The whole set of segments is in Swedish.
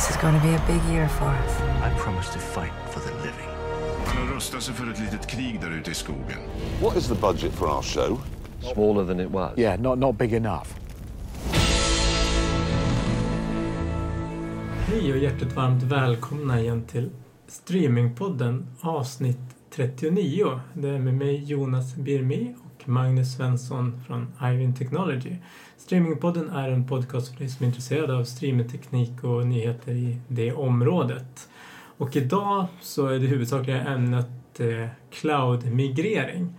This is going to be a big year for us. I promise to fight for the living. Han har rustat sig för ett litet krig där ute i skogen. What is the budget for our show? Smaller than it was. Yeah, not, not big enough. Hej och hjärtligt varmt välkomna igen till Streamingpodden avsnitt 39. Det är med mig Jonas Birmi och Magnus Svensson från Ivin Technology. Streamingpodden är en podcast för dig som är intresserad av streamingteknik och nyheter i det området. Och idag så är det huvudsakliga ämnet eh, cloud-migrering.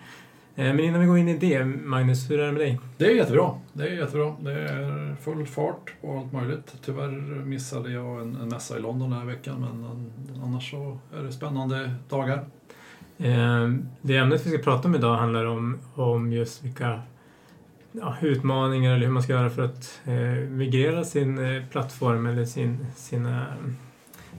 Eh, men innan vi går in i det, Magnus, hur är det med dig? Det är jättebra. Det är jättebra. Det är full fart på allt möjligt. Tyvärr missade jag en, en mässa i London den här veckan men eh, annars så är det spännande dagar. Ehm, det ämnet vi ska prata om idag handlar om, om just vilka ja, utmaningar eller hur man ska göra för att eh, migrera sin eh, plattform eller sin, sina,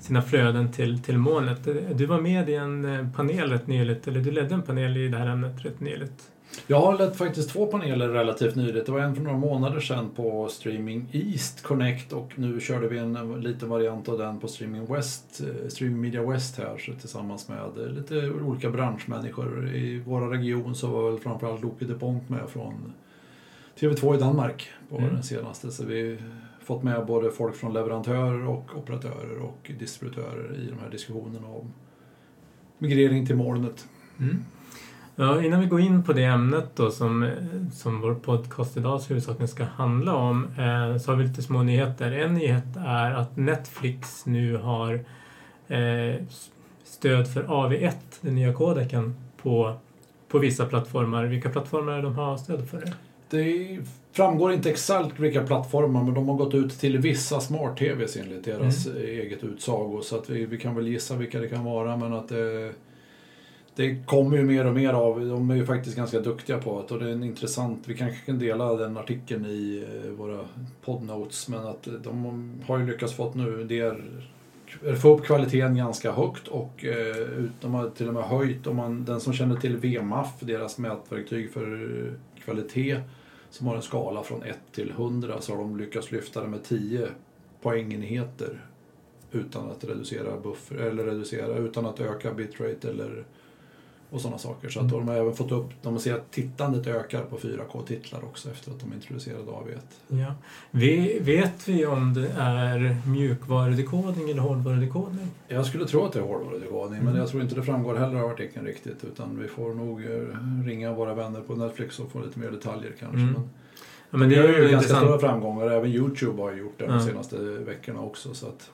sina flöden till, till molnet. Du var med i en eh, panel rätt nyligt, eller du ledde en panel i det här ämnet rätt nyligt. Jag har lett faktiskt två paneler relativt nyligt. Det var en för några månader sedan på Streaming East Connect och nu körde vi en, en liten variant av den på Streaming West, eh, Streaming Media West här så tillsammans med eh, lite olika branschmänniskor. I våra region så var väl framförallt Loke de Bonk med från TV2 i Danmark på Mm. den senaste. Så vi har fått med både folk från leverantörer och operatörer och distributörer i de här diskussionerna om migrering till molnet. Mm. Ja, innan vi går in på det ämnet då som, eh, som vår podcast idag huvudsakligen ska handla om eh, så har vi lite små nyheter. En nyhet är att Netflix nu har eh, stöd för AV1, den nya kodeken, på, på vissa plattformar. Vilka plattformar de har stöd för det? Det framgår inte exakt vilka plattformar men de har gått ut till vissa smart-tvs enligt deras eget utsago. Så att vi, vi kan väl gissa vilka det kan vara men att det, det kommer ju mer och mer av, de är ju faktiskt ganska duktiga på det och det är en intressant, vi kanske kan dela den artikeln i eh, våra podnotes men att de har ju lyckats få nu det få upp kvaliteten ganska högt och eh, de har till och med höjt, om man, den som känner till VMAF, deras mätverktyg för eh, kvalitet, som har en skala från 1 till 100 så har de lyckats lyfta det med 10 poängenheter utan att reducera buffer, eller reducera, utan att öka bitrate eller och sådana saker. Så att de har även fått upp, de ser att tittandet ökar på 4K-titlar också efter att de introducerade AV1. Ja. Vi, vet vi om det är mjukvarudekodning eller hårdvarudekodning? Jag skulle tro att det är hårdvarudekodning men Mm. jag tror inte det framgår heller av artikeln riktigt utan vi får nog eh, ringa våra vänner på Netflix och få lite mer detaljer kanske. Mm. Men Ja, men det är ju ganska stora intressant. framgångar, även Youtube har gjort det de senaste veckorna också. Så att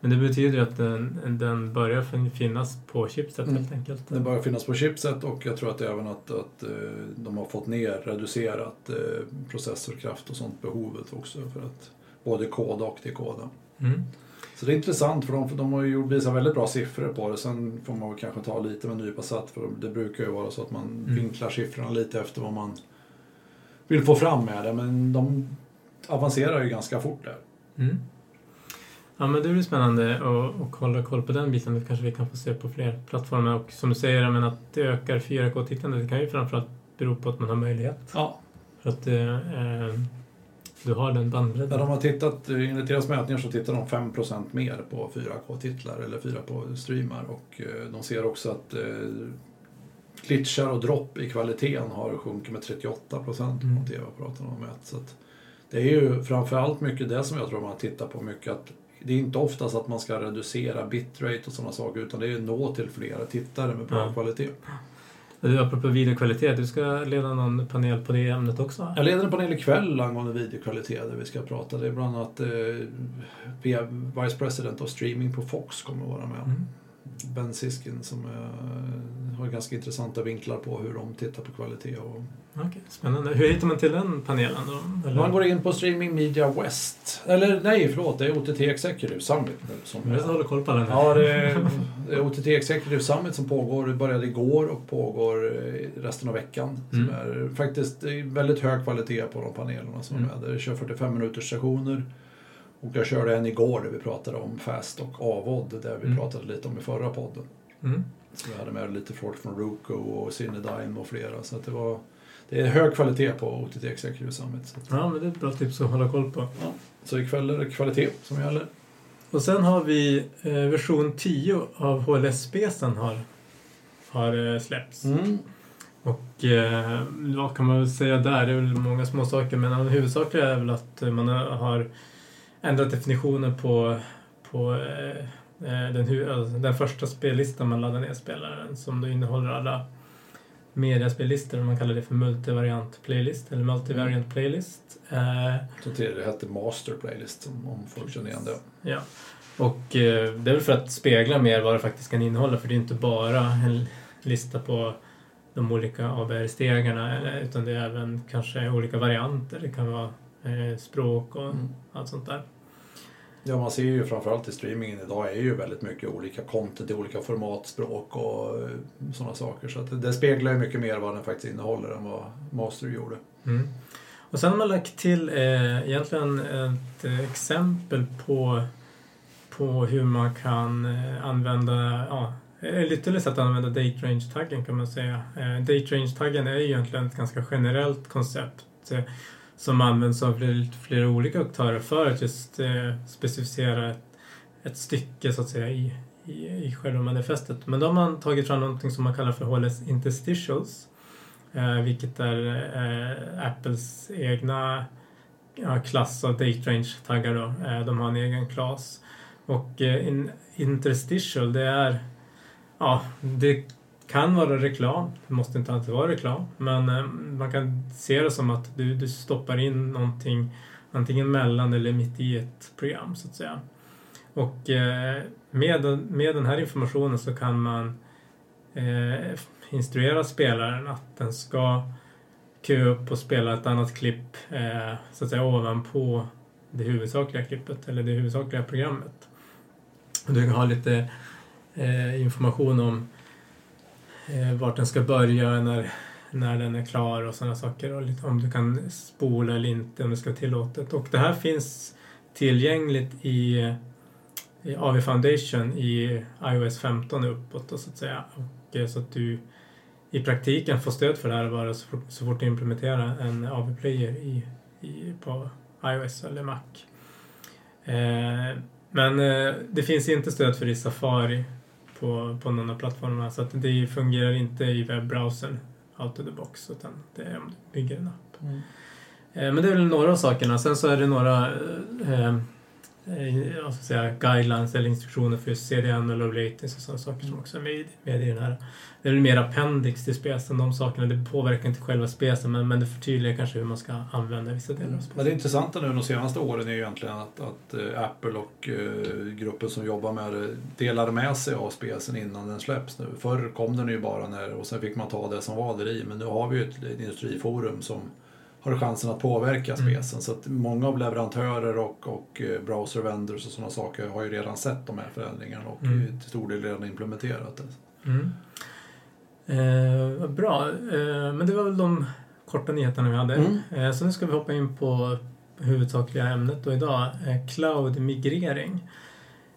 Men det betyder att den, den börjar fin- finnas på chipset Mm. helt enkelt. det börjar finnas på chipset och jag tror att även att, att eh, de har fått ner, reducerat eh, processorkraft och sånt behovet också för att både koda och dekoda. Mm. Så det är intressant för de, för de har ju visat väldigt bra siffror på det. Sen får man kanske ta lite med en nypa salt för det brukar ju vara så att man Mm. vinklar siffrorna lite efter vad man vill få fram med det. Men de avancerar ju ganska fort där. Mm. Ja, men det blir spännande att, att hålla koll på den biten. Det kanske vi kan få se på fler plattformar. Och som du säger, menar, att det ökar 4K-tittandet. Det kan ju framförallt bero på att man har möjlighet. Ja. För att eh, eh, du har den När bandbredden. de har tittat, enligt deras mätningar så tittar de 5% mer på 4K-titlar eller 4K-streamar. Och eh, de ser också att eh, glitchar och dropp i kvaliteten har sjunkit med 38% på Mm. TV-apparaterna de mätt. Så att det är ju framförallt mycket det som jag tror man tittar på mycket. Att det är inte oftast att man ska reducera bitrate och sådana saker utan det är nå till flera tittare med bra Ja. kvalitet. Du, apropå videokvalitet, du ska leda någon panel på det ämnet också? Jag leder en panel ikväll angående videokvalitet där vi ska prata. Det är bland annat eh, Vice President of Streaming på Fox kommer att vara med. Mm. Ben Siskin som eh, har ganska intressanta vinklar på hur de tittar på kvalitet. Och Okej, spännande. Hur hittar man till den panelen då? Eller? man går in på Streaming Media West. Eller nej, förlåt, det är OTT Executive Summit nu. Som Jag håller koll på den. Ja, det är, det är OTT Executive Summit som pågår, det började igår och pågår eh, resten av veckan. Som Mm. är faktiskt är väldigt hög kvalitet på de panelerna som Mm. är med. Det kör 45 minuters sessioner. Och jag körde en igår där vi pratade om FAST och AVOD, där vi Mm. pratade lite om i förra podden. Mm. Så vi hade med lite folk från Ruko och Cinedyne och flera. Så att det, var, det är hög kvalitet på OTT Executive Summit. Så, Ja, men det är ett bra tips att hålla koll på. ja. så ikväll är det kvalitet som gäller. Och sen har vi eh, version 10 av HLS-specen har, har eh, släppts. Mm. Och eh, vad kan man väl säga där? Det är väl många små saker men det huvudsakliga är väl att man har ändrat definitionen på, på eh, eh, den, hu- alltså den första spellistan man laddar ner spelaren som då innehåller alla mediaspellistor. Man kallar det för multivariant playlist eller multivariant playlist. Eh, tidigare hette Master Playlist om- folk känner igen det. Ja. Och eh, det är väl för att spegla mer vad det faktiskt kan innehålla för det är inte bara en lista på de olika ABR-stegarna utan det är även kanske olika varianter. Det kan vara eh, språk och Mm. allt sånt där. Ja, man ser ju framförallt i streamingen idag är ju väldigt mycket olika content i olika format, språk och eh, sådana saker. Så att det, det speglar ju mycket mer vad den faktiskt innehåller än vad Master gjorde. Mm. Och sen har man lagt till eh, egentligen ett exempel på, på hur man kan eh, använda, ja, eller ytterligare sätt att använda date range-taggen kan man säga. Eh, date range-taggen är ju egentligen ett ganska generellt koncept eh, som används av flera, olika aktörer för att just eh, specificera ett, ett stycke så att säga i, i, i själva manifestet. Men då har man tagit fram någonting som man kallar för HLS interstitials. Eh, vilket är eh, Apples egna ja, klass av date range-taggar. Då. Eh, de har en egen klass. Och eh, in, interstitial, det är... Ja, det kan vara reklam. Det måste inte alltid vara reklam. Men eh, man kan se det som att du, du stoppar in någonting antingen mellan eller mitt i ett program, så att säga. Och eh, med, den- med den här informationen så kan man eh, instruera spelaren att den ska köa upp och spela ett annat klipp eh, så att säga ovanpå det huvudsakliga klippet eller det huvudsakliga programmet. Du kan ha lite eh, information om eh, vart den ska börja när, när den är klar och sådana saker och lite, om du kan spola eller inte om det ska vara tillåtet. Och det här finns tillgängligt i, i AV Foundation i iOS 15 och uppåt då, så att säga. Och, eh, så att du i praktiken får stöd för det här bara så fort, så fort du implementerar en AV-player i, i, på iOS eller Mac. Eh, men eh, det finns inte stöd för det i Safari på, på någon av plattformarna så att det fungerar inte i webbrowsern out of the box utan det är om du bygger en app. Eh, men det är väl några av sakerna. Sen så är det några eh, eh, ska jag säga, guidelines eller instruktioner för CDN och low latency och sådana saker som också är med, med i den här. Det är mer appendix till specen, de sakerna. Det påverkar inte själva specen men, men det förtydligar kanske hur man ska använda vissa delar av Men specen. det intressanta nu de senaste åren är ju egentligen att, att eh, Apple och eh, gruppen som jobbar med det delar med sig av specen innan den släpps nu. Förr kom den ju bara när, och sen fick man ta det som var där i. Men nu har vi ju ett, ett industriforum som har chansen att påverka Mm. specen. Så att många av leverantörer och, och eh, browser vendors och sådana saker har ju redan sett de här förändringarna och Mm. till stor del redan implementerat det. Mm. Eh, bra, eh, men det var väl de korta nyheterna vi hade. Mm. Eh, så nu ska vi hoppa in på huvudsakliga ämnet då idag, eh, cloud-migrering.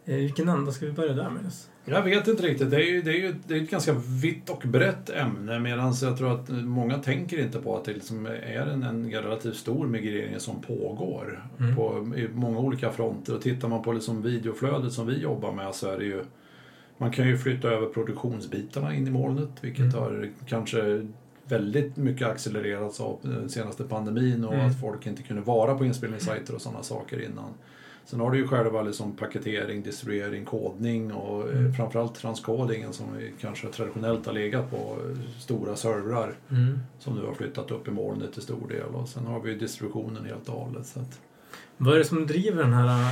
Eh, vilken ända ska vi börja där med? Jag vet inte riktigt. Det är ju, det är ju det är ett ganska vitt och brett ämne medan jag tror att många tänker inte på att det liksom är en, en relativt stor migrering som pågår Mm. på, i många olika fronter. Och tittar man på liksom videoflödet som vi jobbar med så är det ju man kan ju flytta över produktionsbitarna in i molnet vilket Mm. har kanske väldigt mycket accelererats av den senaste pandemin och Mm. att folk inte kunde vara på inspelningssajter och sådana saker innan. Sen har du ju själva liksom paketering, distribuering, kodning och Mm. eh, framförallt transkodingen som vi kanske traditionellt har legat på eh, stora servrar Mm. som nu har flyttat upp i molnet till stor del. Och sen har vi distributionen helt och hållet. Så att, Vad är det som driver den här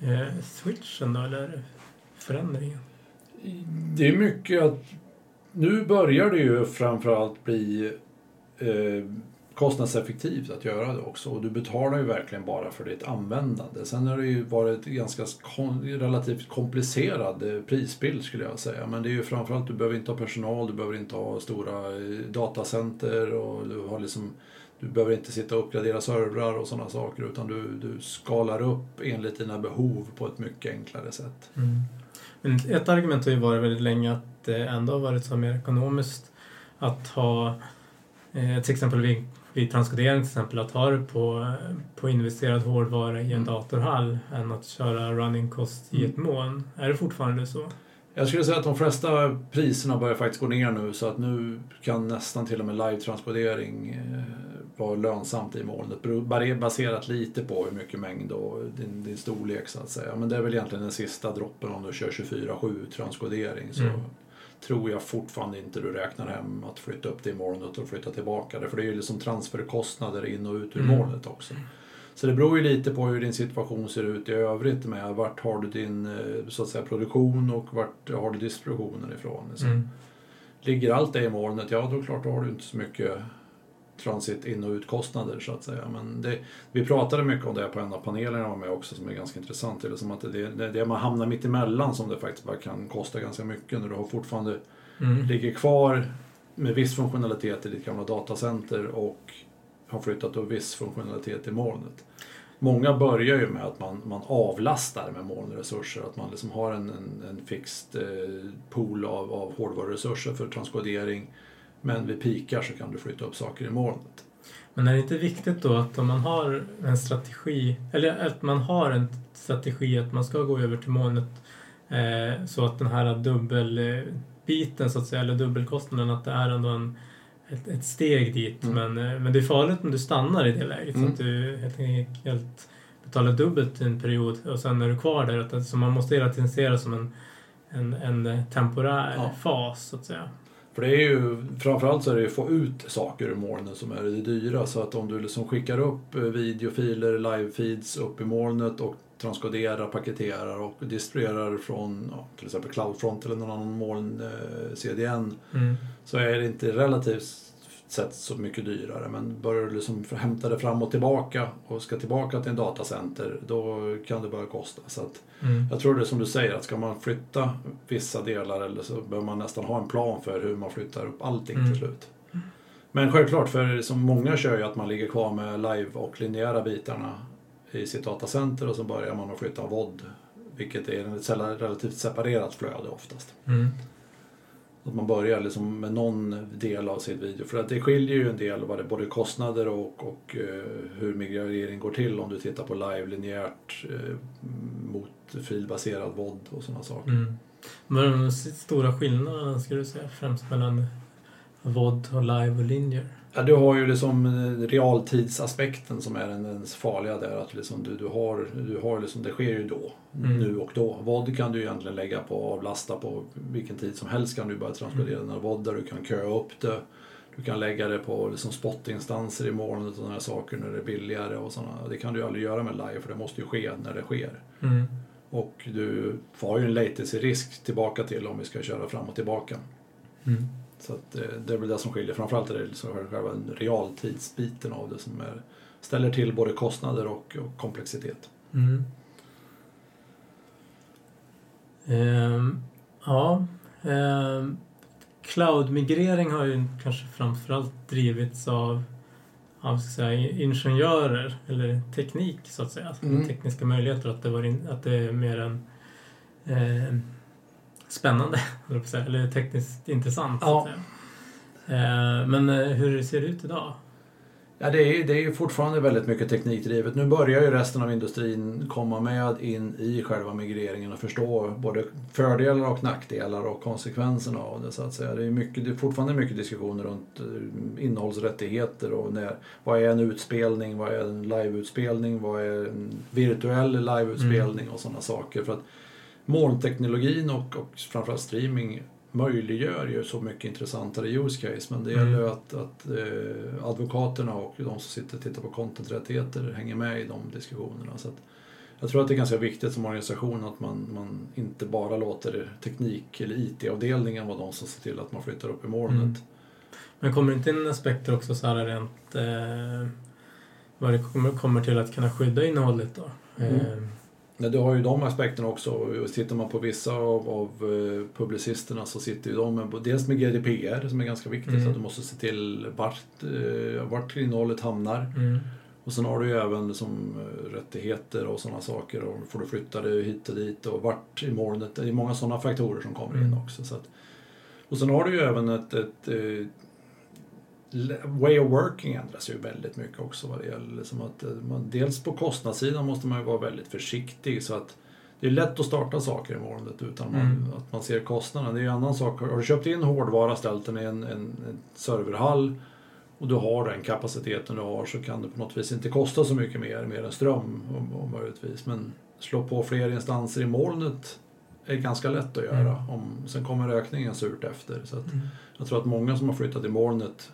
eh, switchen då, eller förändringen? det är mycket att nu börjar det ju framförallt bli eh, kostnadseffektivt att göra det också. Och du betalar ju verkligen bara för ditt användande. Sen har det ju varit ganska relativt komplicerad eh, prisbild skulle jag säga. Men det är ju framförallt, du behöver inte ha personal, du behöver inte ha stora eh, datacenter och du har liksom du behöver inte sitta och uppgradera servrar och sådana saker utan du, du skalar upp enligt dina behov på ett mycket enklare sätt. Mm. Men ett argument har ju varit väldigt länge att det ändå har varit så mer ekonomiskt att ha eh, till exempel vid, transkodering till exempel att ha det på, på investerad hårdvara i en Mm. datorhall än att köra running cost i ett moln. Är det fortfarande så? Jag skulle säga att de flesta priserna börjar faktiskt gå ner nu så att nu kan nästan till och med live-transkodering eh, vara lönsamt i molnet. Baserat lite på hur mycket mängd och din, din storlek så att säga. Men det är väl egentligen den sista droppen om du kör 24-7 transkodering. Så Mm. Tror jag fortfarande inte du räknar hem att flytta upp det i molnet och flytta tillbaka det. För det är ju liksom transferkostnader in och ut ur Mm. molnet också. Så det beror ju lite på hur din situation ser ut i övrigt med vart har du din eh, så att säga, produktion och vart har du distributionen ifrån. Så Mm. Ligger allt det i molnet, ja då klart då har du inte så mycket transit in och utkostnader så att säga. Men det, vi pratade mycket om det på en av panelerna jag var med också som är ganska intressant. Det är som att det, det, det man hamnar mitt emellan som det faktiskt bara kan kosta ganska mycket när du har fortfarande Mm. ligger kvar med viss funktionalitet i ditt gamla datacenter och har flyttat då viss funktionalitet i molnet. Många börjar ju med att man, man avlastar med molnresurser, att man liksom har en, en, en fixed eh, pool av, av hårdvaruresurser för transkodering. Men vid pikar så kan du flytta upp saker i molnet. Men är det inte viktigt då att om man har en strategi, eller att man har en strategi att man ska gå över till molnet eh, så att den här dubbelbiten så att säga, eller dubbelkostnaden, att det är ändå en, ett, ett steg dit. Mm. Men, eh, men det är farligt om du stannar i det läget så Mm. att du helt enkelt betalar dubbelt i en period och sen är du kvar där. Så man måste hela tiden se det som en, en, en temporär Ja. fas så att säga. För det är ju, framförallt så är det ju att få ut saker ur molnet som är det dyra. Så att om du liksom skickar upp eh, videofiler, live-feeds upp i molnet och transkoderar, paketerar och distribuerar från ja, till exempel Cloudfront eller någon annan moln eh, CDN Mm. så är det inte relativt sett så mycket dyrare. Men börjar du liksom hämta det fram och tillbaka och ska tillbaka till en datacenter då kan det börja kosta. Så att Mm. jag tror det är som du säger, att ska man flytta vissa delar eller så bör man nästan ha en plan för hur man flyttar upp allting Mm. till slut. Men självklart, för som många kör ju att man ligger kvar med live och linjära bitarna i sitt datacenter och så börjar man att flytta VOD. Vilket är ett relativt separerat flöde oftast. Mm. Att man börjar liksom med någon del av sitt video. För att det skiljer ju en del vad det både kostnader och, och eh, hur migrering går till om du tittar på live linjärt eh, mot filbaserad VOD och sådana saker. Mm. Vad är de stora skillnaderna skulle du säga främst mellan VOD och live och linjer? Ja, du har ju liksom eh, realtidsaspekten som är den, den farliga där. Att liksom du, du har, du har liksom, det sker ju då, Mm. nu och då. VOD kan du egentligen lägga på och avlasta på vilken tid som helst kan du börja transkodera Mm. dina VOD där du kan köa upp det. Du kan lägga det på liksom spottinstanser i molnet och sådana här saker när det är billigare och sådana. Det kan du ju aldrig göra med live för det måste ju ske när det sker. Mm. Och du har ju en latency-risk tillbaka till om vi ska köra fram och tillbaka. Mm. Så att, eh, det är väl det som skiljer. Framförallt är det liksom själva realtidsbiten av det som är, ställer till både kostnader och, och komplexitet. Mm. Ehm, ja. Ehm, Cloud-migrering har ju kanske framförallt drivits av, av säga, ingenjörer eller teknik så att säga. Alltså Mm. Tekniska möjligheter. Att det, var in, att det är mer en eh, spännande, eller tekniskt intressant. Så Ja. att säga. Eh, men eh, hur ser det ut idag? Ja, det är, det är ju fortfarande väldigt mycket teknikdrivet. Nu börjar ju resten av industrin komma med in i själva migreringen och förstå både fördelar och nackdelar och konsekvenserna av det. Så att säga. Det, är mycket, det är fortfarande mycket diskussioner runt eh, innehållsrättigheter och när, vad är en utspelning, vad är en liveutspelning, vad är en virtuell liveutspelning och sådana saker. För att molnteknologin och, och framförallt streaming möjliggör ju så mycket intressantare use case men det Mm. gäller ju att, att eh, advokaterna och de som sitter och tittar på contenträttigheter hänger med i de diskussionerna. Så att jag tror att det är ganska viktigt som organisation att man, man inte bara låter teknik eller IT-avdelningen vara de som ser till att man flyttar upp i molnet. Mm. Men kommer det inte in aspekter också så här rent eh, vad det kommer, kommer till att kunna skydda innehållet då? Mm. Eh, Ja, du har ju de aspekterna också. Och Tittar man på vissa av, av eh, publicisterna så sitter ju de med, dels med GDPR som är ganska viktigt. Mm. Så att du måste se till vart, eh, vart innehållet hamnar. mm. Och sen har du ju även som eh, rättigheter och sådana saker. Och får du flytta det hit och dit och vart i molnet. Det är många sådana faktorer som kommer in Mm. också. Så att, och sen har du ju även ett, ett eh, way of working ändras ju väldigt mycket också vad det gäller. Liksom att eh, man, dels på kostnadssidan måste man ju vara väldigt försiktig så att det är lätt att starta saker i molnet utan man, Mm. att man ser kostnaden. Det är ju en annan sak. Har du köpt in hårdvara, ställt den i en, en, en serverhall och du har den kapaciteten du har så kan det på något vis inte kosta så mycket mer, mer än ström om, om möjligtvis. Men slå på fler instanser i molnet är ganska lätt att göra. Mm. Om, sen kommer räkningen surt efter. Så att, Mm. jag tror att många som har flyttat i molnet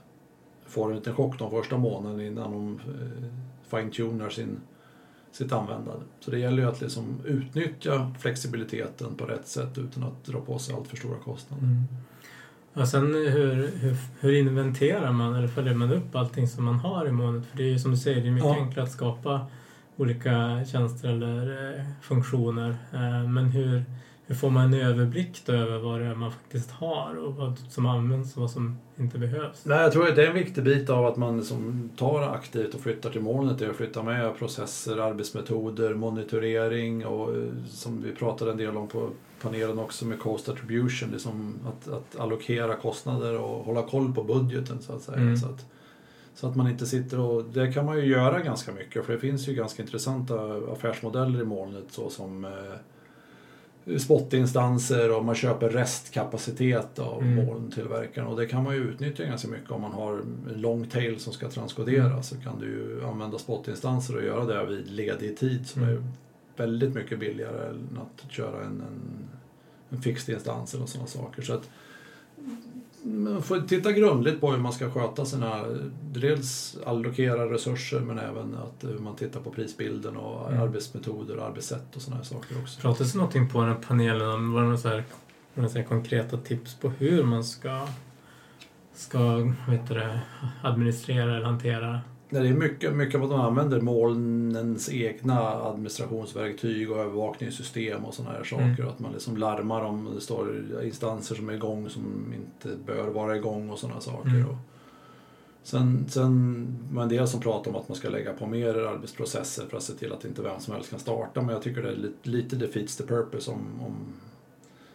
får en liten chock de första månaderna innan de eh, fine-tunar sin, sitt användande. Så det gäller ju att liksom utnyttja flexibiliteten på rätt sätt utan att dra på sig allt för stora kostnader. Mm. Och sen hur, hur, hur inventerar man eller följer man upp allting som man har i molnet? För det är ju som du säger, det är mycket Ja. enklare att skapa olika tjänster eller eh, funktioner. Eh, men hur, hur får man en överblick då över vad det är man faktiskt har och vad som används och vad som inte behövs? Nej, jag tror att det är en viktig bit av att man liksom tar aktivt och flyttar till molnet. Det är att flytta med processer, arbetsmetoder, monitorering och eh, som vi pratade en del om på panelen också med cost attribution. Liksom att, att allokera kostnader och hålla koll på budgeten så att säga. Mm. Så, att, så att man inte sitter och... Det kan man ju göra ganska mycket för det finns ju ganska intressanta affärsmodeller i molnet så som eh, spottinstanser och man köper restkapacitet av Mm. molntillverkaren och det kan man ju utnyttja ganska mycket om man har en long tail som ska transkoderas Mm. så kan du ju använda spottinstanser och göra det vid ledig tid som Mm. är väldigt mycket billigare än att köra en, en, en fixed instans eller sådana saker. Så att man får titta grundligt på hur man ska sköta sina, dels allokera resurser men även att eh, man tittar på prisbilden och Mm. arbetsmetoder och arbetssätt och sådana saker också. Pratas det någonting på den här panelen om vad det så här, det konkreta tips på hur man ska, ska vet du administrera eller hantera? Nej, det är mycket, mycket av att man använder molnens egna administrationsverktyg och övervakningssystem och sådana här saker. Mm. Att man liksom larmar om det står instanser som är igång som inte bör vara igång och sådana saker. Mm. Och sen, sen var en del som pratar om att man ska lägga på mer arbetsprocesser för att se till att inte vem som helst kan starta. Men jag tycker det är lite, lite defeats the purpose om, om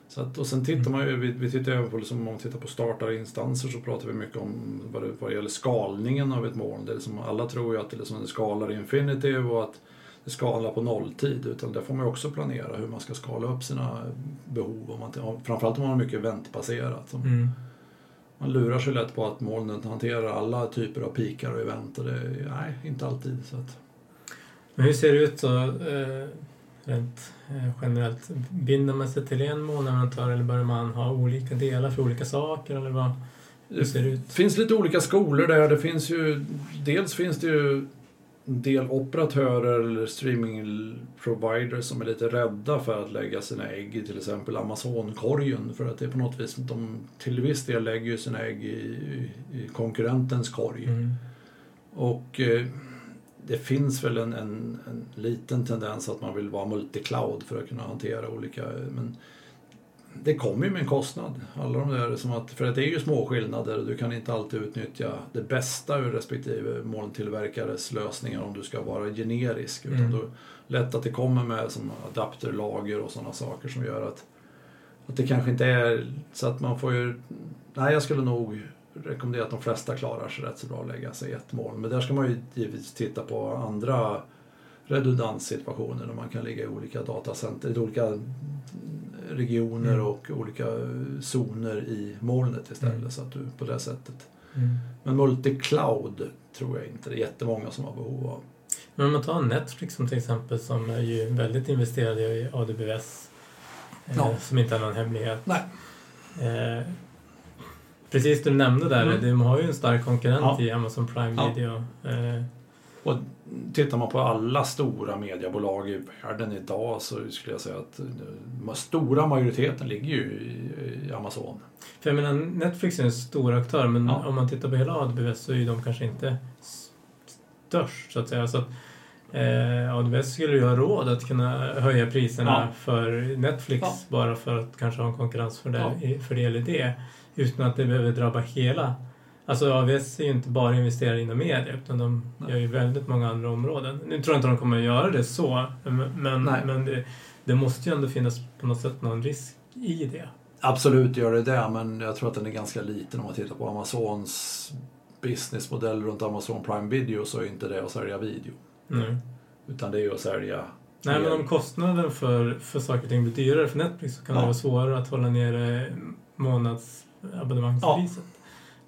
så att, och sen tittar man ju, vi, vi tittar även på, liksom, om man tittar på startarinstanser så pratar vi mycket om vad det, vad det gäller skalningen av ett moln. Det är liksom, alla tror ju att det, liksom, det skalar infinitive och att det skalar på nolltid. Utan där får man ju också planera hur man ska skala upp sina behov. Om man, framförallt om man har mycket eventbaserat. Mm. Man lurar sig lätt på att molnen hanterar alla typer av pikar och event och det nej, inte alltid. Så att, Men hur ser det ut så eh, rent eh, generellt? Binder man sig till en molnleverantör eller börjar man ha olika delar för olika saker? Eller vad, hur ser det ut? Finns lite olika skolor där. Det finns ju, dels finns det ju en del operatörer eller streaming providers som är lite rädda för att lägga sina ägg i till exempel Amazon-korgen. För att det är på något vis, de till viss del lägger ju sina ägg i, i, i konkurrentens korg. Mm. Och eh, det finns väl en, en, en liten tendens att man vill vara multicloud för att kunna hantera olika... Men det kommer ju med en kostnad. Alla de där, som att, för det är ju små skillnader och du kan inte alltid utnyttja det bästa ur respektive molntillverkares lösningar om du ska vara generisk. Utan Mm. då lätt att det kommer med som adapterlager och sådana saker som gör att, att det kanske inte är så att man får ju... Nej, jag skulle nog rekommendera att de flesta klarar sig rätt så bra att lägga sig i ett moln. Men där ska man ju givetvis titta på andra redundanssituationer där man kan ligga i olika datacenter, i olika regioner Mm. och olika zoner i molnet istället. Mm. Så att du på det sättet. Mm. Men multicloud tror jag inte det är jättemånga som har behov av. Men om man tar Netflix som till exempel som är ju väldigt investerade i AWS. Eh, Ja. Som inte är någon hemlighet. Nej. Eh, precis du nämnde där, Mm. de har ju en stark konkurrent Ja. i Amazon Prime Ja. Video. Eh, Och tittar man på alla stora mediebolag i världen idag så skulle jag säga att den stora majoriteten ligger ju i, Amazon. För jag menar, Netflix är en stor aktör men Ja. om man tittar på hela AWS så är de kanske inte störst så att säga. Så att, eh, AWS skulle ju ha råd att kunna höja priserna Ja. för Netflix Ja. bara för att kanske ha en konkurrensfördel Ja. fördel i det. Utan att det behöver drabba hela. Alltså AWS är ju inte bara investerare inom media utan de Nej. gör ju väldigt många andra områden. Nu tror jag inte de kommer att göra det så men, men, Nej. men det, det måste ju ändå finnas på något sätt någon risk i det. Absolut gör det det, men jag tror att den är ganska liten om man tittar på Amazons businessmodell runt Amazon Prime Video så är inte det att sälja video. Nej. Utan det är ju att sälja Nej, men om kostnaden för, för saker och ting blir dyrare för Netflix så kan Ja. det vara svårare att hålla nere månadsabonnemangspriset.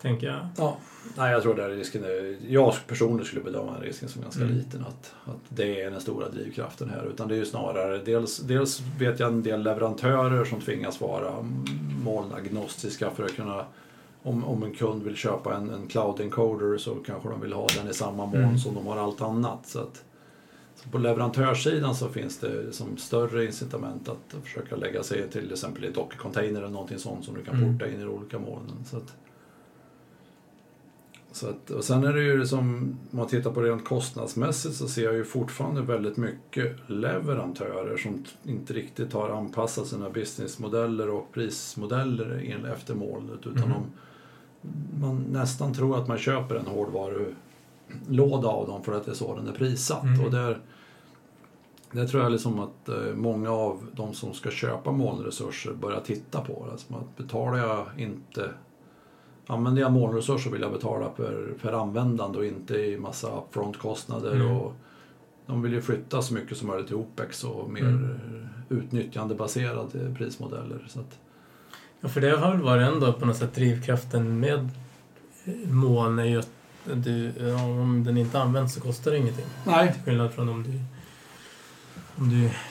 Tänker jag. Ja, nej jag tror där risken är, jag personligen skulle bedöma den risken som ganska Mm. liten att, att det är den stora drivkraften här. Utan det är ju snarare, dels, dels vet jag en del leverantörer som tvingas vara molnagnostiska för att kunna om, om en kund vill köpa en, en cloud encoder så kanske de vill ha den i samma moln Mm. som de har allt annat. Så att, så på leverantörssidan så finns det som större incitament att försöka lägga sig till exempel i ett Docker-container eller någonting sånt som du kan Mm. porta in i olika molnen. Så att, så att, och sen är det ju som, om man tittar på det rent kostnadsmässigt så ser jag ju fortfarande väldigt mycket leverantörer som inte riktigt har anpassat sina businessmodeller och prismodeller efter molnet utan Mhm. de, man nästan tror att man köper en hårdvarulåda av dem för att det är så den är prissatt. Mhm. Och där, där tror jag liksom att eh, många av de som ska köpa molnresurser börjar titta på det. Alltså att betalar jag inte Använder jag molnresurser vill jag betala per, per användande och inte i massa upfront-kostnader. Mm. Och de vill ju flytta så mycket som möjligt till OPEX och mer Mm. utnyttjandebaserade prismodeller. Så att, Ja, för det har väl varit ändå på något sätt drivkraften med eh, moln är ju att du, om den inte används så kostar det ingenting. nej, Till skillnad från om du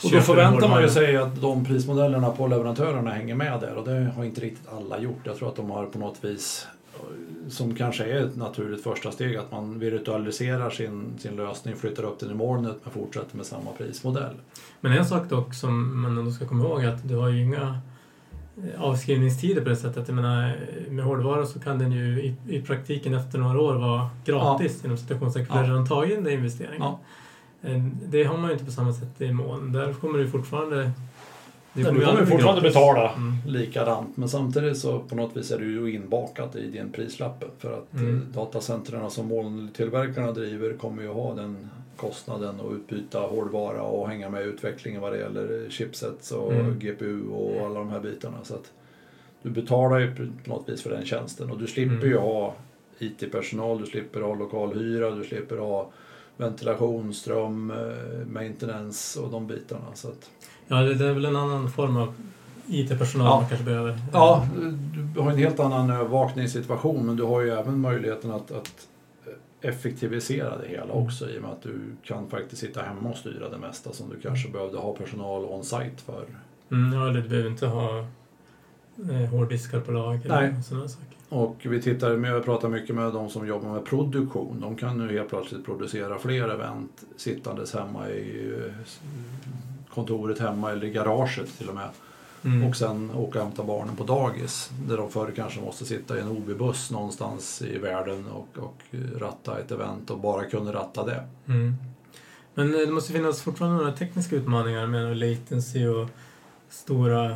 och då förväntar man ju sig att de prismodellerna på leverantörerna hänger med där och det har inte riktigt alla gjort. Jag tror att de har på något vis eh, som kanske är ett naturligt första steg att man virtualiserar sin, sin lösning, flyttar upp den i molnet men fortsätter med samma prismodell. Men en sak dock som man ändå ska komma ihåg är att du har ju inga avskrivningstider på det sättet. Jag menar, med hårdvara så kan den ju i, i praktiken efter några år vara gratis inom citationstecken för Ja. redan tagit den investeringen. Ja. Eh, Det har man ju inte på samma sätt i moln. Där kommer du fortfarande... Det Du kommer ju kommer aldrig bli fortfarande gratis. betala Mm. likadant men samtidigt så på något vis är du ju inbakat i din prislappen för att Mm. mm. datacentren som molntillverkarna driver kommer ju ha den kostnaden och utbyta hårdvara och hänga med i utvecklingen vad det gäller chipsets och Mm. GPU och alla de här bitarna. Så att du betalar ju på något vis för den tjänsten och du slipper Mm. ju ha IT-personal, du slipper ha lokalhyra, du slipper ha ventilation, ström, eh, maintenance och de bitarna. Så att, Ja, det det är väl en annan form av IT-personal Ja. man kanske behöver. Ja, du har en helt annan övervakningssituation men du har ju även möjligheten att, att effektivisera det hela också i och med att du kan faktiskt sitta hemma och styra det mesta som du kanske behövde ha personal on-site för. Mm, ja, eller du behöver inte ha eh, hårddiskar på lager Nej. och sådana saker. Och vi tittar med, jag pratar mycket med de som jobbar med produktion. De kan nu helt plötsligt producera fler event sittandes hemma i eh, kontoret hemma eller i garaget till och med. Mm. Och sen åka och hämta barnen på dagis. Där de förr kanske måste sitta i en OB-buss någonstans i världen och, och ratta ett event och bara kunde ratta det. Mm. Men eh, det måste finnas fortfarande några tekniska utmaningar med latency och stora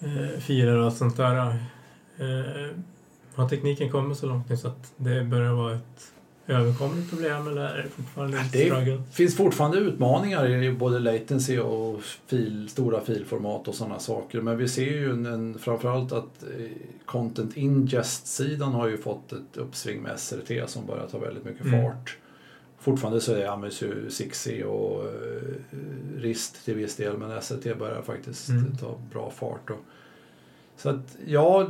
eh, filer och sånt där. Eh, har tekniken kommit så långt nu så att det börjar vara ett överkomligt problem eller är det fortfarande Det struggle? finns fortfarande utmaningar i både latency och fil, stora filformat och sådana saker. Men vi ser ju en, en, framförallt att eh, content ingest-sidan har ju fått ett uppsving med SRT som börjar ta väldigt mycket Mm. fart. Fortfarande så är används ju 6 och eh, RIST till viss del men SRT börjar faktiskt Mm. ta bra fart. Och, så att ja,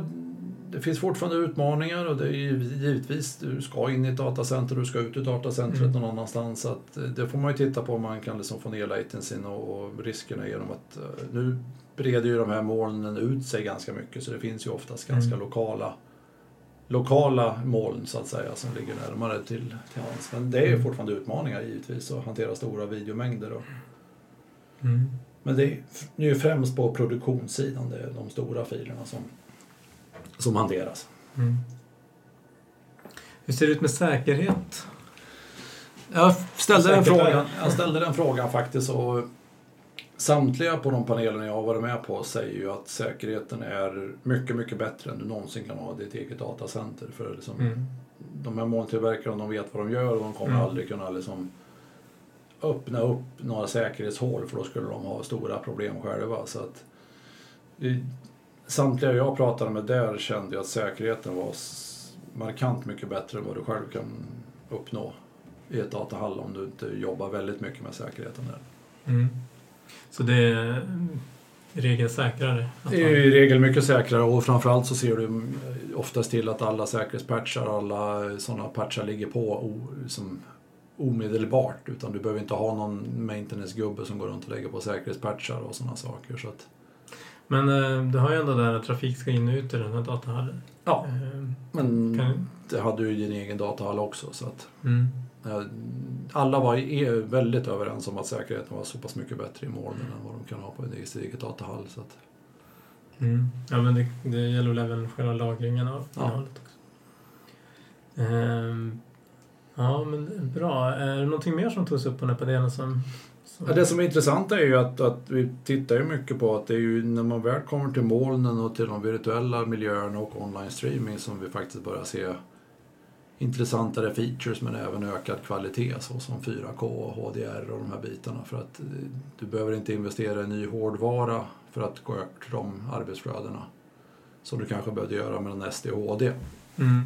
det finns fortfarande utmaningar och det är givetvis, du ska in i ett datacenter, du ska ut ur datacentret Mm. någon annanstans. Så att eh, det får man ju titta på om man kan liksom få ner latencyn och, och riskerna genom att eh, nu breder ju de här molnen ut sig ganska mycket så det finns ju oftast ganska Mm. lokala lokala moln så att säga som ligger närmare till, till hands. Men det är Mm. fortfarande utmaningar givetvis att hantera stora videomängder. Och, Mm. men det är, det är ju främst på produktionssidan det är de stora filerna som, som hanteras. Mm. Hur ser det ut med säkerhet? Jag ställde, den frågan, ja. jag ställde den frågan faktiskt och samtliga på de panelerna jag har varit med på säger ju att säkerheten är mycket, mycket bättre än du någonsin kan ha i ditt eget datacenter. För liksom, Mm. de här molntillverkarna de vet vad de gör och de kommer Mm. aldrig kunna liksom öppna upp några säkerhetshål för då skulle de ha stora problem själva. Så att, i, samtliga jag pratade med där kände jag att säkerheten var markant mycket bättre än vad du själv kan uppnå i ett datahall om du inte jobbar väldigt mycket med säkerheten där. Mm. Så det är i regel säkrare? Det är i regel mycket säkrare och framförallt så ser du oftast till att alla säkerhetspatchar, alla sådana patchar ligger på som omedelbart utan du behöver inte ha någon maintenance-gubbe som går runt och lägger på säkerhetspatchar och sådana saker. Så att, Men eh, du har ju ändå där att trafik ska in och ut i den här datahallen. ja, Eh, men kan, det hade du i din egen datahall också. Så att, mm. eh, alla var väldigt överens om att säkerheten var så pass mycket bättre i molnen än vad de kan ha på en egen- datahall. Så att, Mm. Ja, men det, det gäller väl även själva lagringen av Ja. innehållet också. Ehm, ja, men bra. Är det någonting mer som togs upp på den här panelen som... Ja, det som är intressant är ju att, att vi tittar ju mycket på att det är ju när man väl kommer till molnen och till de virtuella miljöerna och online streaming som vi faktiskt börjar se intressantare features men även ökad kvalitet såsom 4K och HDR och de här bitarna. För att eh, du behöver inte investera i ny hårdvara för att gå över till de arbetsflödena som du kanske behövde göra med en SD och HD. Mm.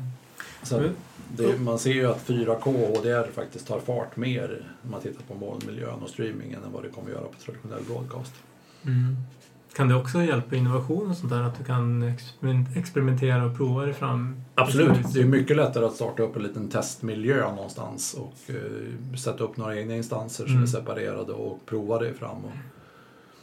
Så Men- det, man ser ju att 4K och HDR faktiskt tar fart mer när man tittar på molnmiljön och streamingen än vad det kommer göra på traditionell broadcast. Mm. Kan det också hjälpa innovation och sånt där? Att du kan experiment- experimentera och prova dig fram? Absolut, det är mycket lättare att starta upp en liten testmiljö någonstans och eh, sätta upp några egna instanser som Mm. är separerade och prova det fram. Och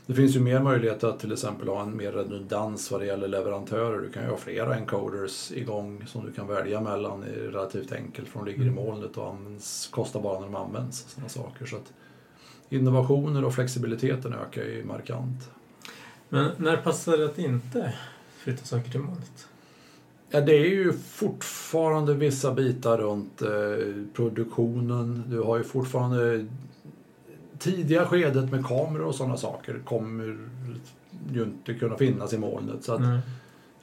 det finns ju mer möjligheter att till exempel ha en mer redundans vad det gäller leverantörer. Du kan ju ha flera encoders igång som du kan välja mellan. Relativt enkelt för de ligger i Mm. molnet och används, kostar bara när de används. Sådana saker. Så att innovationer och flexibiliteten ökar ju markant. Men när passar det att inte flytta saker till molnet? Ja, det är ju fortfarande vissa bitar runt eh, produktionen. Du har ju fortfarande tidiga skedet med kameror och sådana saker kommer ju inte kunna finnas i molnet. Så att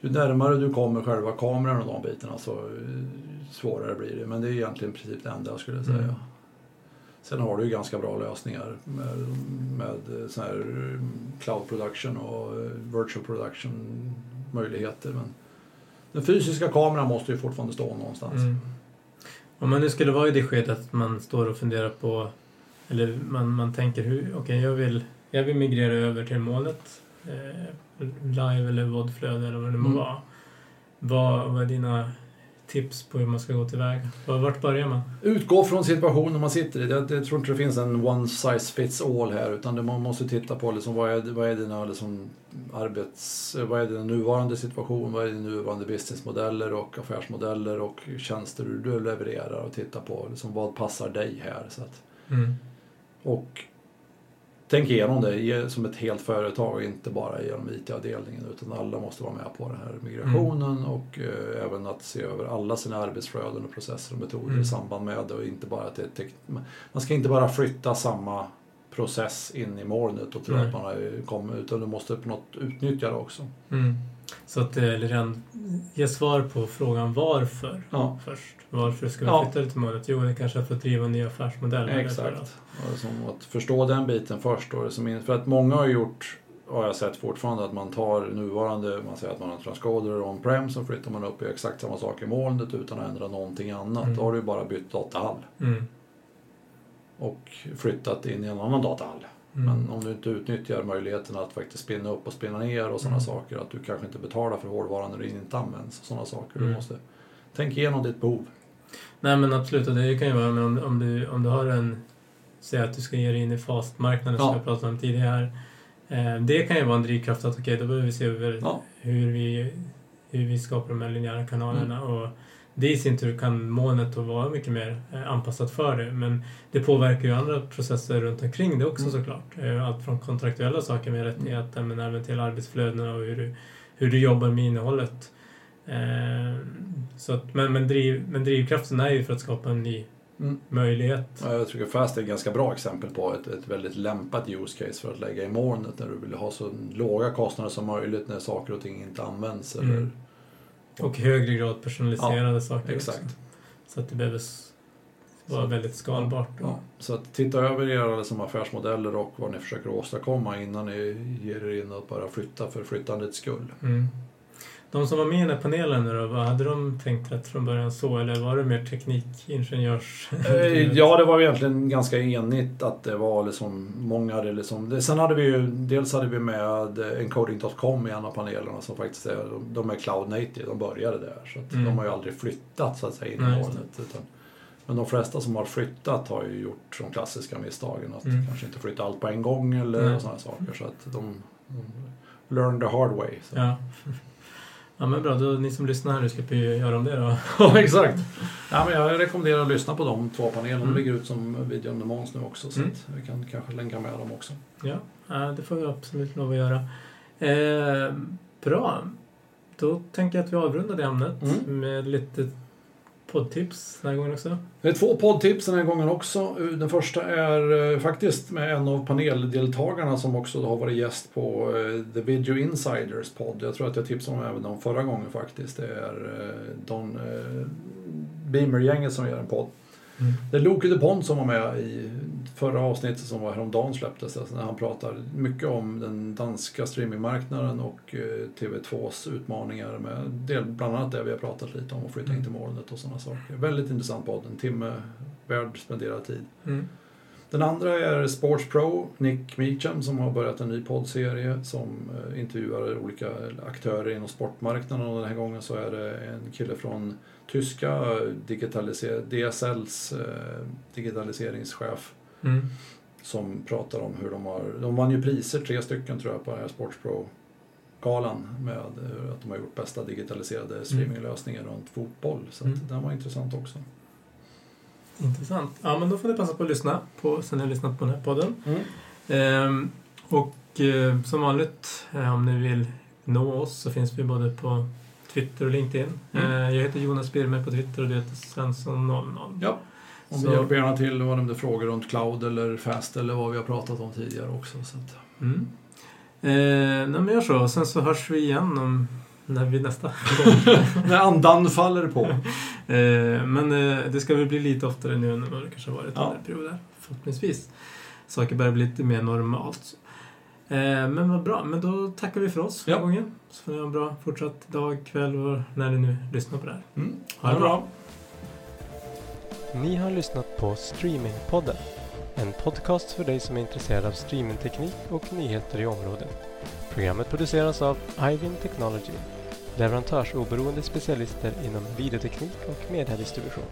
ju närmare du kommer själva kameran och de bitarna så eh, svårare blir det. Men det är egentligen i princip det enda jag skulle säga. Mm. Sen har du ju ganska bra lösningar med, med eh, sån här eh, cloud production och virtual production möjligheter. Men den fysiska kameran måste ju fortfarande stå någonstans. Mm. Om man nu skulle vara i det skedet att man står och funderar på eller man, man tänker hur, okej jag vill jag vill migrera över till molnet eh, live eller vodflöde eller vad det må Mm. vara. Vad, vad är dina tips på hur man ska gå tillväga? Var- Vart börjar man? Utgå från situationen man sitter i. Jag, jag tror inte det finns en one size fits all här utan man måste titta på liksom, vad, är, vad är dina liksom, arbets... Vad är din nuvarande situation? Vad är dina nuvarande businessmodeller och affärsmodeller och tjänster du, du levererar och titta på liksom, vad passar dig här. Så att, Mm. Och tänk igenom det som ett helt företag inte bara genom IT-avdelningen utan alla måste vara med på den här migrationen och eh, även att se över alla sina arbetsflöden och processer och metoder Mm. i samband med det och inte bara att det man ska inte bara flytta samma process in i molnet och tro att man har kommit utan du måste på något utnyttja det också. Mm. Så att eh, redan ge svar på frågan varför Ja, först. Varför ska vi Ja. flytta det till målet? Jo, det kanske är för att driva en ny affärsmodell. eller att- exakt. Och som att förstå den biten först. Då, som för att många har gjort, har jag sett fortfarande, att man tar nuvarande, man säger att man har transcoder on-prem så flyttar man upp i exakt samma sak i molnet utan att ändra någonting annat. Mm. Då har du bara bytt datahall Mm. och flyttat in i en annan datahall. Mm. Men om du inte utnyttjar möjligheten att faktiskt spinna upp och spinna ner och sådana Mm. saker, att du kanske inte betalar för hårdvaran när den inte används. Sådana saker. Mm. Du måste tänka igenom ditt behov. Nej men absolut, och det kan ju vara men om, om, du, om du har en... Säg att du ska ge dig in i fastmarknaden som Ja. jag pratade om tidigare. Eh, det kan ju vara en drivkraft att okej, då behöver vi se över Ja. hur, vi, hur vi skapar de här linjära kanalerna. Och det i sin tur kan molnet då vara mycket mer eh, anpassat för det. Men det påverkar ju andra processer runt omkring det också Mm. såklart. Eh, allt från kontraktuella saker med rättigheter men även till arbetsflödena och hur du, hur du jobbar med innehållet. Eh, så att, men, men, driv, men drivkraften är ju för att skapa en ny Mm. möjlighet. Ja, Jag tycker Fast är ett ganska bra exempel på ett, ett väldigt lämpat use case för att lägga i molnet när du vill ha så låga kostnader som möjligt när saker och ting inte används. Eller, Mm. Och högre grad personaliserade saker exakt. också. Så att det behöver vara Så- väldigt skalbart. Ja, så att titta över era liksom, affärsmodeller och vad ni försöker åstadkomma innan ni ger er in att bara flytta för flyttandets skull. Mm. De som var med i den här panelen nu då, vad hade de tänkt rätt från början så eller var det mer teknikingenjörs... Eh, Ja, det var egentligen ganska enigt att det var liksom många hade liksom, det, Sen hade vi ju, dels hade vi med encoding.com i en av panelerna som faktiskt är, de är cloud native, de började där. Så Mm. de har ju aldrig flyttat så att säga in Nej, i just det. molnet. Utan, men de flesta som har flyttat har ju gjort de klassiska misstagen. Att Mm. kanske inte flytta allt på en gång eller sådana saker. Så att de, de learn the hard way. Så. Ja. Ja men bra, då, ni som lyssnar här nu slipper ju göra om det då. Ja, exakt. Ja, men jag rekommenderar att lyssna på de två panelerna. Mm. De ligger ut som video on demand nu också. Så Mm. vi kan kanske länka med dem också. Ja, ja, det får vi absolut lov att göra. Eh, bra. Då tänker jag att vi avrundar det ämnet Mm. med lite poddtips den här gången också. Det är två poddtips den här gången också. Den första är eh, faktiskt med en av paneldeltagarna som också har varit gäst på eh, The Video Insiders podd. Jag tror att jag tipsade om även dem förra gången faktiskt. Det är eh, Don Beamer-gänget som gör en podd. Mm. Det är Loke DuPont som var med i förra avsnittet som var häromdagen släpptes. Alltså när han pratar mycket om den danska streamingmarknaden och eh, TV2s utmaningar med del, bland annat det vi har pratat lite om, att flytta in till molnet och sådana saker. Väldigt intressant podd, en timme värd spenderad tid. Mm. Den andra är Sports Pro, Nick Meacham som har börjat en ny poddserie som eh, intervjuar olika aktörer inom sportmarknaden och den här gången så är det en kille från tyska digitaliser- DSLs eh, digitaliseringschef Mm. som pratar om hur de har, de vann ju priser, tre stycken tror jag, på den här Sports Pro-galan med att de har gjort bästa digitaliserade streaminglösningar runt fotboll. Så Mm. den var intressant också. Intressant. Ja, men då får ni passa på att lyssna på, sen ni har lyssnat på den här podden. Mm. Ehm, och eh, som vanligt, eh, om ni vill nå oss så finns vi både på Twitter och LinkedIn. Mm. Eh, jag heter Jonas Birmer på Twitter och du heter Svensson00. Ja. Så- vi hjälper gärna till vad det är frågor runt cloud eller fast eller vad vi har pratat om tidigare också. Så att, Mm. Eh, nej, men gör så. Sen så hörs vi igen om när vi nästa gång. när andan faller på. eh, men eh, det ska väl bli lite oftare nu än vad det kanske har varit Ja. under perioder. Förhoppningsvis. Saker börjar bli lite mer normalt. Eh, men vad bra. Men då tackar vi för oss för Ja. gången. Så får ni ha en bra fortsatt dag, kväll och när ni nu lyssnar på det här. Mm. Ha det bra. Ni har lyssnat på Streamingpodden. En podcast för dig som är intresserad av streamingteknik och nyheter i området. Programmet produceras av Ivin Technology, leverantörsoberoende specialister inom videoteknik och mediedistribution.